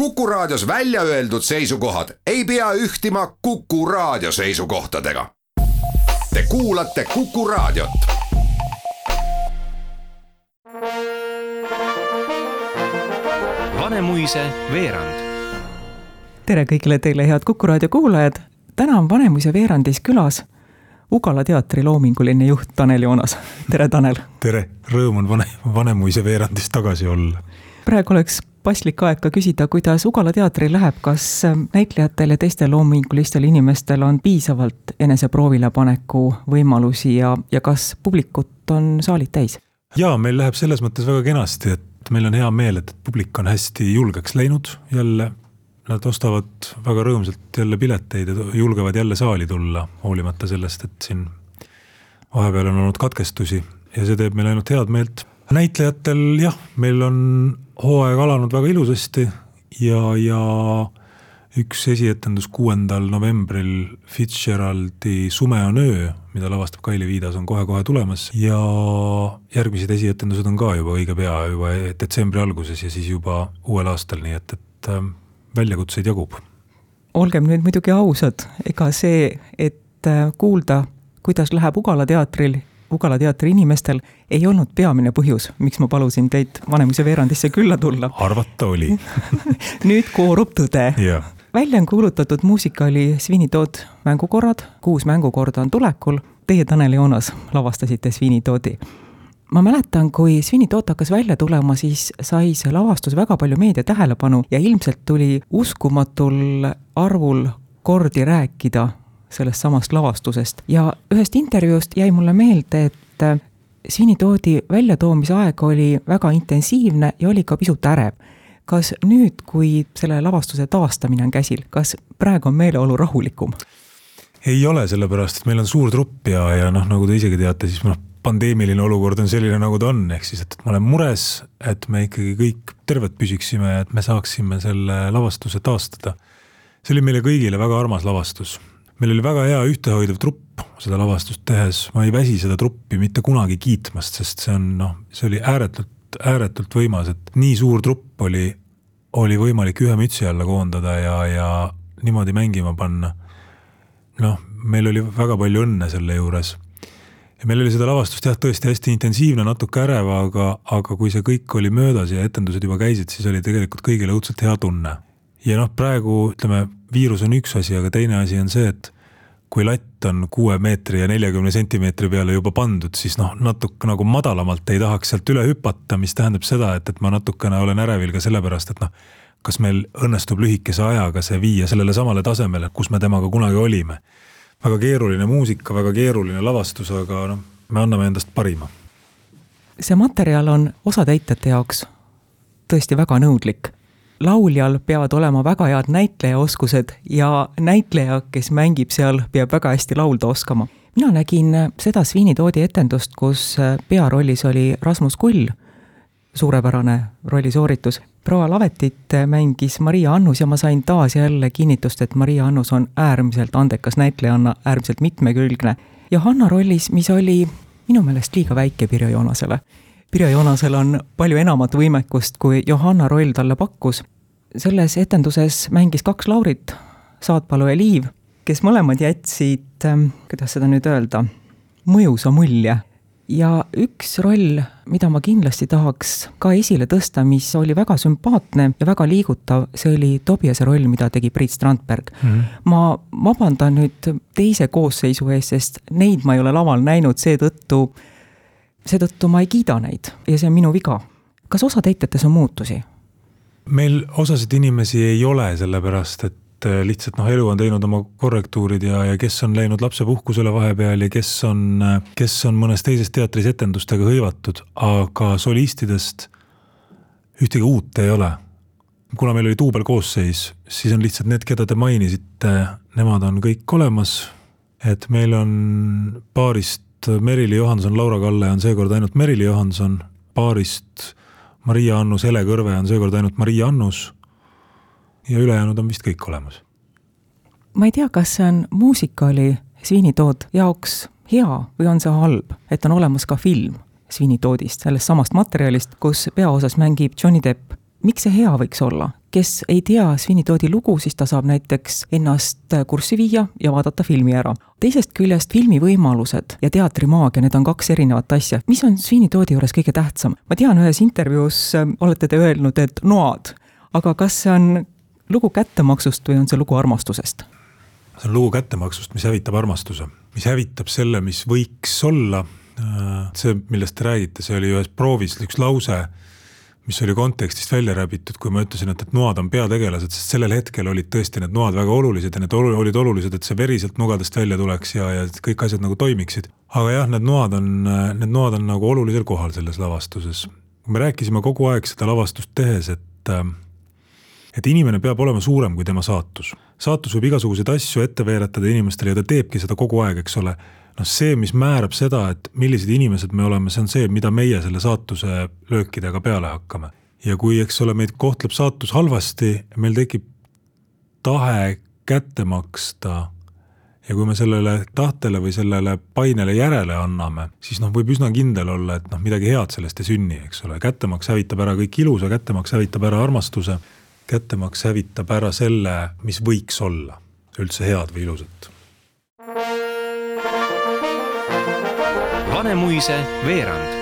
Kuku Raadios välja öeldud seisukohad ei pea ühtima Kuku Raadio seisukohtadega. Te kuulate Kuku Raadiot. Vanemuise veerand. tere kõigile teile, head Kuku raadio kuulajad. täna on Vanemuise veerandis külas Ugala teatri loominguline juht Tanel Joonas. tere, Tanel. tere, rõõm on Vane, Vanemuise veerandis tagasi olla. praegu oleks paslik aeg ka küsida, kuidas Ugala teatril läheb, kas näitlejatel ja teistel loomingulistel inimestel on piisavalt eneseproovile paneku võimalusi ja, ja kas publikut on saalid täis? jaa, meil läheb selles mõttes väga kenasti, et meil on hea meel, et publik on hästi julgeks läinud jälle. Nad ostavad väga rõõmsalt jälle pileteid ja julgevad jälle saali tulla, hoolimata sellest, et siin vahepeal on olnud katkestusi ja see teeb meile ainult head meelt. Näitlejatel jah, meil on hooaeg alanud väga ilusasti ja, ja üks esietendus kuuendal novembril Fitzgeraldi Sume on öö, mida lavastab Kaili Viidas, on kohe-kohe tulemas ja järgmised esietendused on ka juba õige pea, juba detsembri alguses ja siis juba uuel aastal, nii et, et äh, väljakutseid jagub. olgem nüüd muidugi ausad, ega see, et äh, kuulda, kuidas läheb Ugala teatril Ugala teatri inimestel ei olnud peamine põhjus, miks ma palusin teid Vanemuise veerandisse külla tulla. arvata oli nüüd koorub tõde yeah.. välja on kuulutatud muusikaali Sweeney Todd mängukorrad, kuus mängukorda on tulekul. Teie, Tanel Joonas, lavastasite Sweeney Toddi. ma mäletan, kui Todd hakkas välja tulema, siis sai see lavastus väga palju meedia tähelepanu ja ilmselt tuli uskumatul arvul kordi rääkida sellest samast lavastusest ja ühest intervjuust jäi mulle meelde, et äh, Sweeney Toddi väljatoomise aeg oli väga intensiivne ja oli ka pisut ärev. kas nüüd, kui selle lavastuse taastamine on käsil, kas praegu on meeleolu rahulikum? ei ole, sellepärast et meil on suur trupp ja, ja noh, nagu te isegi teate, siis noh, pandeemiline olukord on selline, nagu ta on, ehk siis, et ma olen mures, et me ikkagi kõik terved püsiksime, et me saaksime selle lavastuse taastada. see oli meile kõigile väga armas lavastus meil oli väga hea ühtehoidev trupp seda lavastust tehes, ma ei väsi seda truppi mitte kunagi kiitmast, sest see on noh, see oli ääretult, ääretult võimas, et nii suur trupp oli, oli võimalik ühe mütsi alla koondada ja, ja niimoodi mängima panna. noh, meil oli väga palju õnne selle juures. ja meil oli seda lavastust jah, tõesti hästi intensiivne, natuke ärev, aga, aga kui see kõik oli möödas ja etendused juba käisid, siis oli tegelikult kõigile õudselt hea tunne. Ja noh, praegu ütleme viirus on üks asi, aga teine asi on see, et kui latt on kuue meetri ja neljakümne sentimeetri peale juba pandud, siis noh, natuke nagu madalamalt ei tahaks sealt üle hüpata, mis tähendab seda, et, et ma natukene olen ärevil ka sellepärast, et noh, kas meil õnnestub lühikese ajaga see viia sellele samale tasemele, kus me temaga kunagi olime. väga keeruline muusika, väga keeruline lavastus, aga noh, me anname endast parima. see materjal on osatäitjate jaoks tõesti väga nõudlik lauljal peavad olema väga head näitlejaoskused ja näitleja, kes mängib seal, peab väga hästi laulda oskama. mina nägin seda Sweeney Toodi etendust, kus pearollis oli Rasmus Kull, suurepärane rollisooritus. proua Lavetit mängis Maria Annus ja ma sain taas jälle kinnitust, et Maria Annus on äärmiselt andekas näitlejanna, äärmiselt mitmekülgne. Johanna rollis, mis oli minu meelest liiga väike Pirjo Joonasele Pirjo Joonasel on palju enamat võimekust, kui Johanna roll talle pakkus. selles etenduses mängis kaks Laurit, Saatpalu ja Liiv, kes mõlemad jätsid, ähm, kuidas seda nüüd öelda, mõjusa mulje. ja üks roll, mida ma kindlasti tahaks ka esile tõsta, mis oli väga sümpaatne ja väga liigutav, see oli Tobiase roll, mida tegi Priit Strandberg mm. -hmm. ma vabandan nüüd teise koosseisu ees, sest neid ma ei ole laval näinud, seetõttu seetõttu ma ei kiida neid ja see on minu viga. kas osatäitjates on muutusi? meil osasid inimesi ei ole, sellepärast et äh, lihtsalt noh, elu on teinud oma korrektuurid ja, ja kes on läinud lapsepuhkusele vahepeal ja kes on, äh, kes on mõnes teises teatris etendustega hõivatud, aga solistidest ühtegi uut ei ole. kuna meil oli duubelkoosseis, siis on lihtsalt need, keda te mainisite, nemad on kõik olemas. et meil on paarist Merili Johanson, Laura Kalle on seekord ainult Merili Johanson, paarist Maria Annus, Hele Kõrve on seekord ainult Maria Annus. ja ülejäänud on vist kõik olemas. ma ei tea, kas see on muusikaali Sweeney Todd jaoks hea või on see halb, et on olemas ka film Sweeney Toddist, sellest samast materjalist, kus peaosas mängib Johnny Depp miks see hea võiks olla? Kes ei tea Sweeney Toddi lugu, siis ta saab näiteks ennast kurssi viia ja vaadata filmi ära. teisest küljest filmi võimalused ja teatrimaagia, need on kaks erinevat asja. mis on Sweeney Toddi juures kõige tähtsam? ma tean, ühes intervjuus äh, olete te öelnud, et noad, aga kas see on lugu kättemaksust või on see lugu armastusest? see on lugu kättemaksust, mis hävitab armastuse, mis hävitab selle, mis võiks olla. Äh, see, millest te räägite, see oli ühes proovis üks lause mis oli kontekstist välja räbitud, kui ma ütlesin, et, et noad on peategelased, sest sellel hetkel olid tõesti need noad väga olulised ja need olid olulised, et see veri sealt nugadest välja tuleks ja, ja kõik asjad nagu toimiksid. aga jah, need noad on, need noad on nagu olulisel kohal selles lavastuses. me rääkisime kogu aeg seda lavastust tehes, et et inimene peab olema suurem kui tema saatus. saatus võib igasuguseid asju ette veeretada inimestele ja ta teebki seda kogu aeg, eks ole noh, see, mis määrab seda, et millised inimesed me oleme, see on see, mida meie selle saatuse löökidega peale hakkame. ja kui, eks ole, meid kohtleb saatus halvasti, meil tekib tahe kätte maksta ja kui me sellele tahtele või sellele painele järele anname, siis noh, võib üsna kindel olla, et noh, midagi head sellest ei sünni, eks ole, kättemaks hävitab ära kõik ilusa, kättemaks hävitab ära armastuse, kättemaks hävitab ära selle, mis võiks olla üldse head või ilusat Vanemuise veerand.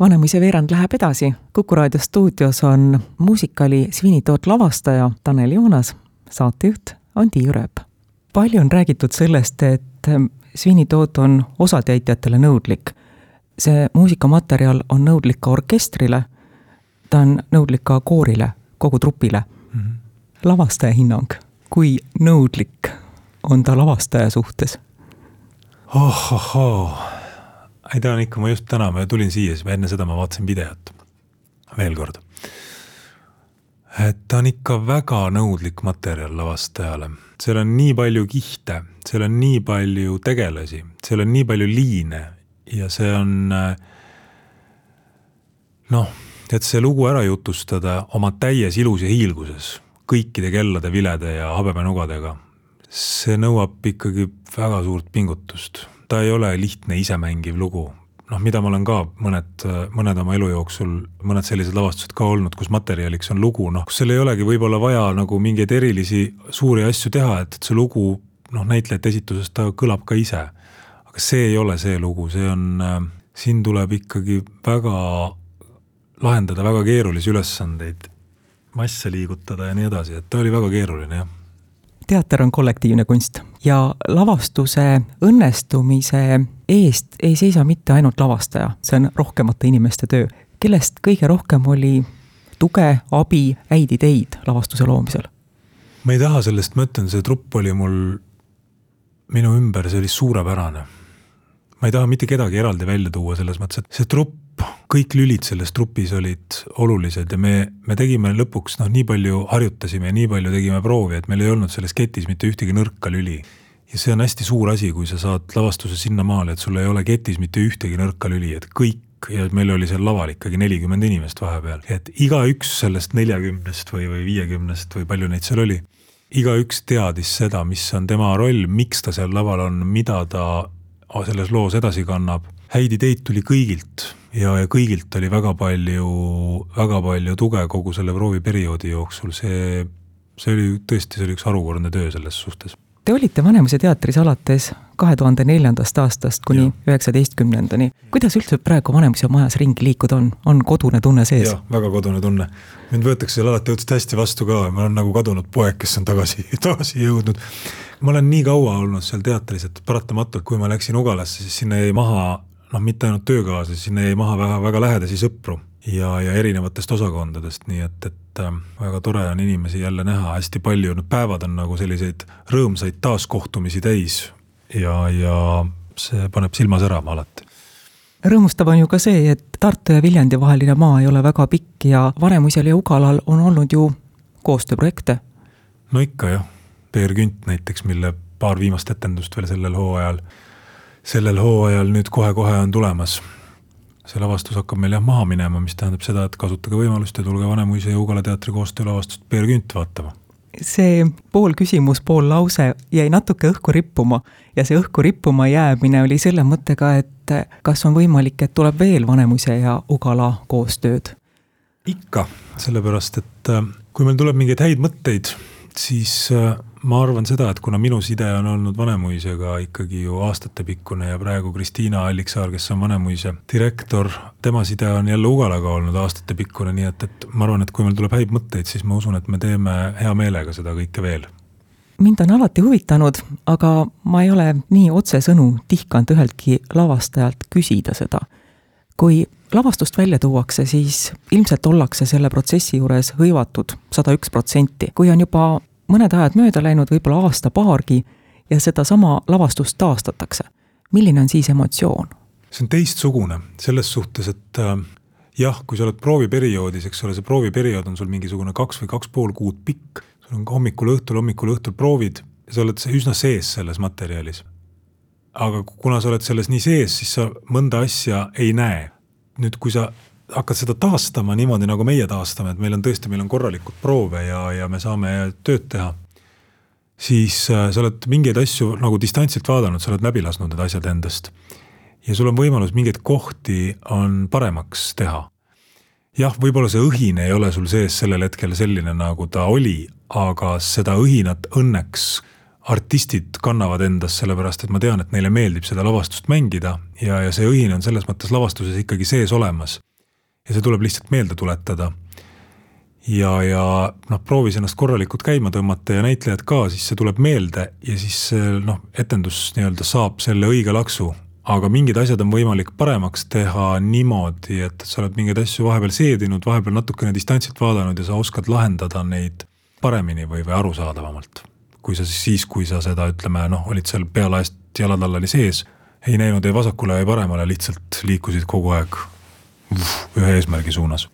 Vanemuise veerand läheb edasi. kuku raadio stuudios on muusikali Svinitoot lavastaja Tanel Joonas, saatejuht on Tiiu Rööp. palju on räägitud sellest, et Svinitoot on osatäitjatele nõudlik. see muusikamaterjal on nõudlik ka orkestrile, ta on nõudlik ka koorile, kogu trupile mm. -hmm. lavastaja hinnang, kui nõudlik on ta lavastaja suhtes? ohohoo ei ta on ikka, ma just täna, ma tulin siia, siis enne seda ma vaatasin videot. veel kord. et ta on ikka väga nõudlik materjal lavastajale. seal on nii palju kihte, seal on nii palju tegelasi, seal on nii palju liine ja see on noh, et see lugu ära jutustada oma täies ilus ja hiilguses, kõikide kellade, vilede ja habemenugadega, see nõuab ikkagi väga suurt pingutust ta ei ole lihtne isemängiv lugu. noh, mida ma olen ka mõned, mõned oma elu jooksul, mõned sellised lavastused ka olnud, kus materjaliks on lugu, noh, kus seal ei olegi võib-olla vaja nagu mingeid erilisi suuri asju teha, et, et see lugu noh, näitlejate esituses ta kõlab ka ise. aga see ei ole see lugu, see on äh,, siin tuleb ikkagi väga lahendada väga keerulisi ülesandeid, masse liigutada ja nii edasi, et ta oli väga keeruline, jah teater on kollektiivne kunst ja lavastuse õnnestumise eest ei seisa mitte ainult lavastaja, see on rohkemate inimeste töö. kellest kõige rohkem oli tuge, abi, häid ideid lavastuse loomisel? ma ei taha sellest, ma ütlen, see trupp oli mul minu ümber, see oli suurepärane. ma ei taha mitte kedagi eraldi välja tuua selles mõttes, et see trupp kõik lülid selles trupis olid olulised ja me, me tegime lõpuks noh, nii palju harjutasime ja nii palju tegime proovi, et meil ei olnud selles ketis mitte ühtegi nõrka lüli. ja see on hästi suur asi, kui sa saad lavastuse sinnamaale, et sul ei ole ketis mitte ühtegi nõrka lüli, et kõik ja meil oli seal laval ikkagi nelikümmend inimest vahepeal, et igaüks sellest neljakümnest või, või viiekümnest või palju neid seal oli, igaüks teadis seda, mis on tema roll, miks ta seal laval on, mida ta selles loos edasi kannab. häid ideid tuli kõigilt ja, ja kõigilt oli väga palju, väga palju tuge kogu selle prooviperioodi jooksul, see, see oli tõesti, see oli üks harukordne töö selles suhtes. Te olite Vanemuise teatris alates kahe tuhande neljandast aastast kuni üheksateistkümnendani. kuidas üldse praegu Vanemuise majas ringi liikuda on, on kodune tunne sees? jah, väga kodune tunne. mind võetakse seal alati õudselt hästi vastu ka, ma olen nagu kadunud poeg, kes on tagasi, tagasi jõudnud. ma olen nii kaua olnud seal teatris, et paratamatult, kui ma läksin Ugalasse, siis sinna jäi maha noh, mitte ainult töökaaslasi, sinna jäi maha väga, väga lähedasi sõpru ja, ja erinevatest osakondadest, nii et, et äh, väga tore on inimesi jälle näha, hästi palju, need päevad on nagu selliseid rõõmsaid taaskohtumisi täis ja, ja see paneb silma särama alati rõõmustav on ju ka see, et Tartu ja Viljandi vaheline maa ei ole väga pikk ja Vanemuisel ja Ugalal on olnud ju koostööprojekte. no ikka jah, Peer Künt näiteks, mille paar viimast etendust veel sellel hooajal sellel hooajal nüüd kohe-kohe on tulemas. see lavastus hakkab meil jah maha minema, mis tähendab seda, et kasutage võimalust ja tulge Vanemuise ja Ugala teatri koostöölavastust Peer Künt vaatama. see pool küsimus, pool lause jäi natuke õhku rippuma ja see õhku rippuma jäämine oli selle mõttega, et kas on võimalik, et tuleb veel Vanemuise ja Ugala koostööd? ikka, sellepärast et äh, kui meil tuleb mingeid häid mõtteid, siis äh, ma arvan seda, et kuna minu side on olnud Vanemuisega ikkagi ju aastatepikkune ja praegu Kristiina Alliksaar, kes on Vanemuise direktor, tema side on jälle Ugalaga olnud aastatepikkune, nii et, et ma arvan, et kui meil tuleb häid mõtteid, siis ma usun, et me teeme hea meelega seda kõike veel mind on alati huvitanud, aga ma ei ole nii otsesõnu tihkanud üheltki lavastajalt küsida seda. kui lavastust välja tuuakse, siis ilmselt ollakse selle protsessi juures hõivatud sada üks protsenti. kui on juba mõned ajad mööda läinud, võib-olla aasta-paargi, ja sedasama lavastust taastatakse. milline on siis emotsioon? see on teistsugune selles suhtes, et äh, jah, kui sa oled prooviperioodis, eks ole, see prooviperiood on sul mingisugune kaks või kaks pool kuud pikk, sul on hommikul õhtul, hommikul õhtul proovid ja sa oled üsna sees selles materjalis. aga kuna sa oled selles nii sees, siis sa mõnda asja ei näe. nüüd, kui sa hakkad seda taastama niimoodi, nagu meie taastame, et meil on tõesti, meil on korralikud proove ja, ja me saame tööd teha, siis äh, sa oled mingeid asju nagu distantsilt vaadanud, sa oled läbi lasknud need asjad endast. ja sul on võimalus mingeid kohti on paremaks teha. jah, võib-olla see õhin ei ole sul sees sellel hetkel selline, nagu ta oli, aga seda õhinat õnneks artistid kannavad endas, sellepärast et ma tean, et neile meeldib seda lavastust mängida ja, ja see õhin on selles mõttes lavastuses ikkagi sees olemas ja see tuleb lihtsalt meelde tuletada. ja, ja noh, proovis ennast korralikult käima tõmmata ja näitlejad ka, siis see tuleb meelde ja siis noh, etendus nii-öelda saab selle õige laksu. aga mingid asjad on võimalik paremaks teha niimoodi, et sa oled mingeid asju vahepeal seedinud, vahepeal natukene distantsilt vaadanud ja sa oskad lahendada neid paremini või, või arusaadavamalt. kui sa siis, kui sa seda ütleme noh, olid seal pealaest jalatallani sees, ei näinud ei vasakule ei paremale, lihtsalt liikusid kogu aeg ühe eesmärgi suunas.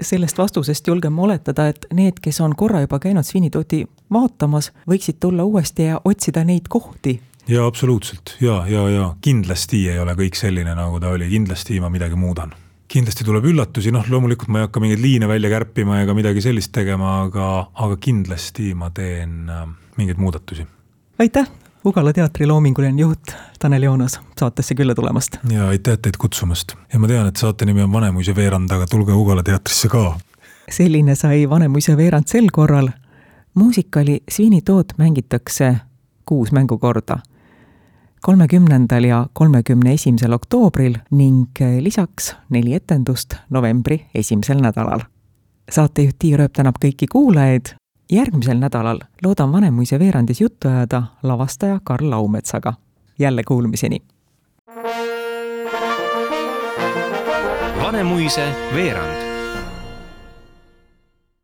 sellest vastusest julgen ma oletada, et need, kes on korra juba käinud Svinitoti vaatamas, võiksid tulla uuesti ja otsida neid kohti. jaa, absoluutselt ja, ja, ja kindlasti ei ole kõik selline, nagu ta oli, kindlasti ma midagi muudan kindlasti tuleb üllatusi, noh, loomulikult ma ei hakka mingeid liine välja kärpima ega midagi sellist tegema, aga, aga kindlasti ma teen äh, mingeid muudatusi. aitäh, Ugala teatri loominguline juht Tanel Joonas saatesse külla tulemast. ja aitäh teid kutsumast ja ma tean, et saate nimi on Vanemuise veerand, aga tulge Ugala teatrisse ka. selline sai Vanemuise veerand sel korral. muusikali Todd mängitakse kuus mängukorda kolmekümnendal ja kolmekümne esimesel oktoobril ning lisaks neli etendust novembri esimesel nädalal. saatejuht Tiia Rööp tänab kõiki kuulajaid järgmisel nädalal loodan Vanemuise veerandis juttu ajada lavastaja Karl Laumetsaga. jälle kuulmiseni. Vanemuise veerand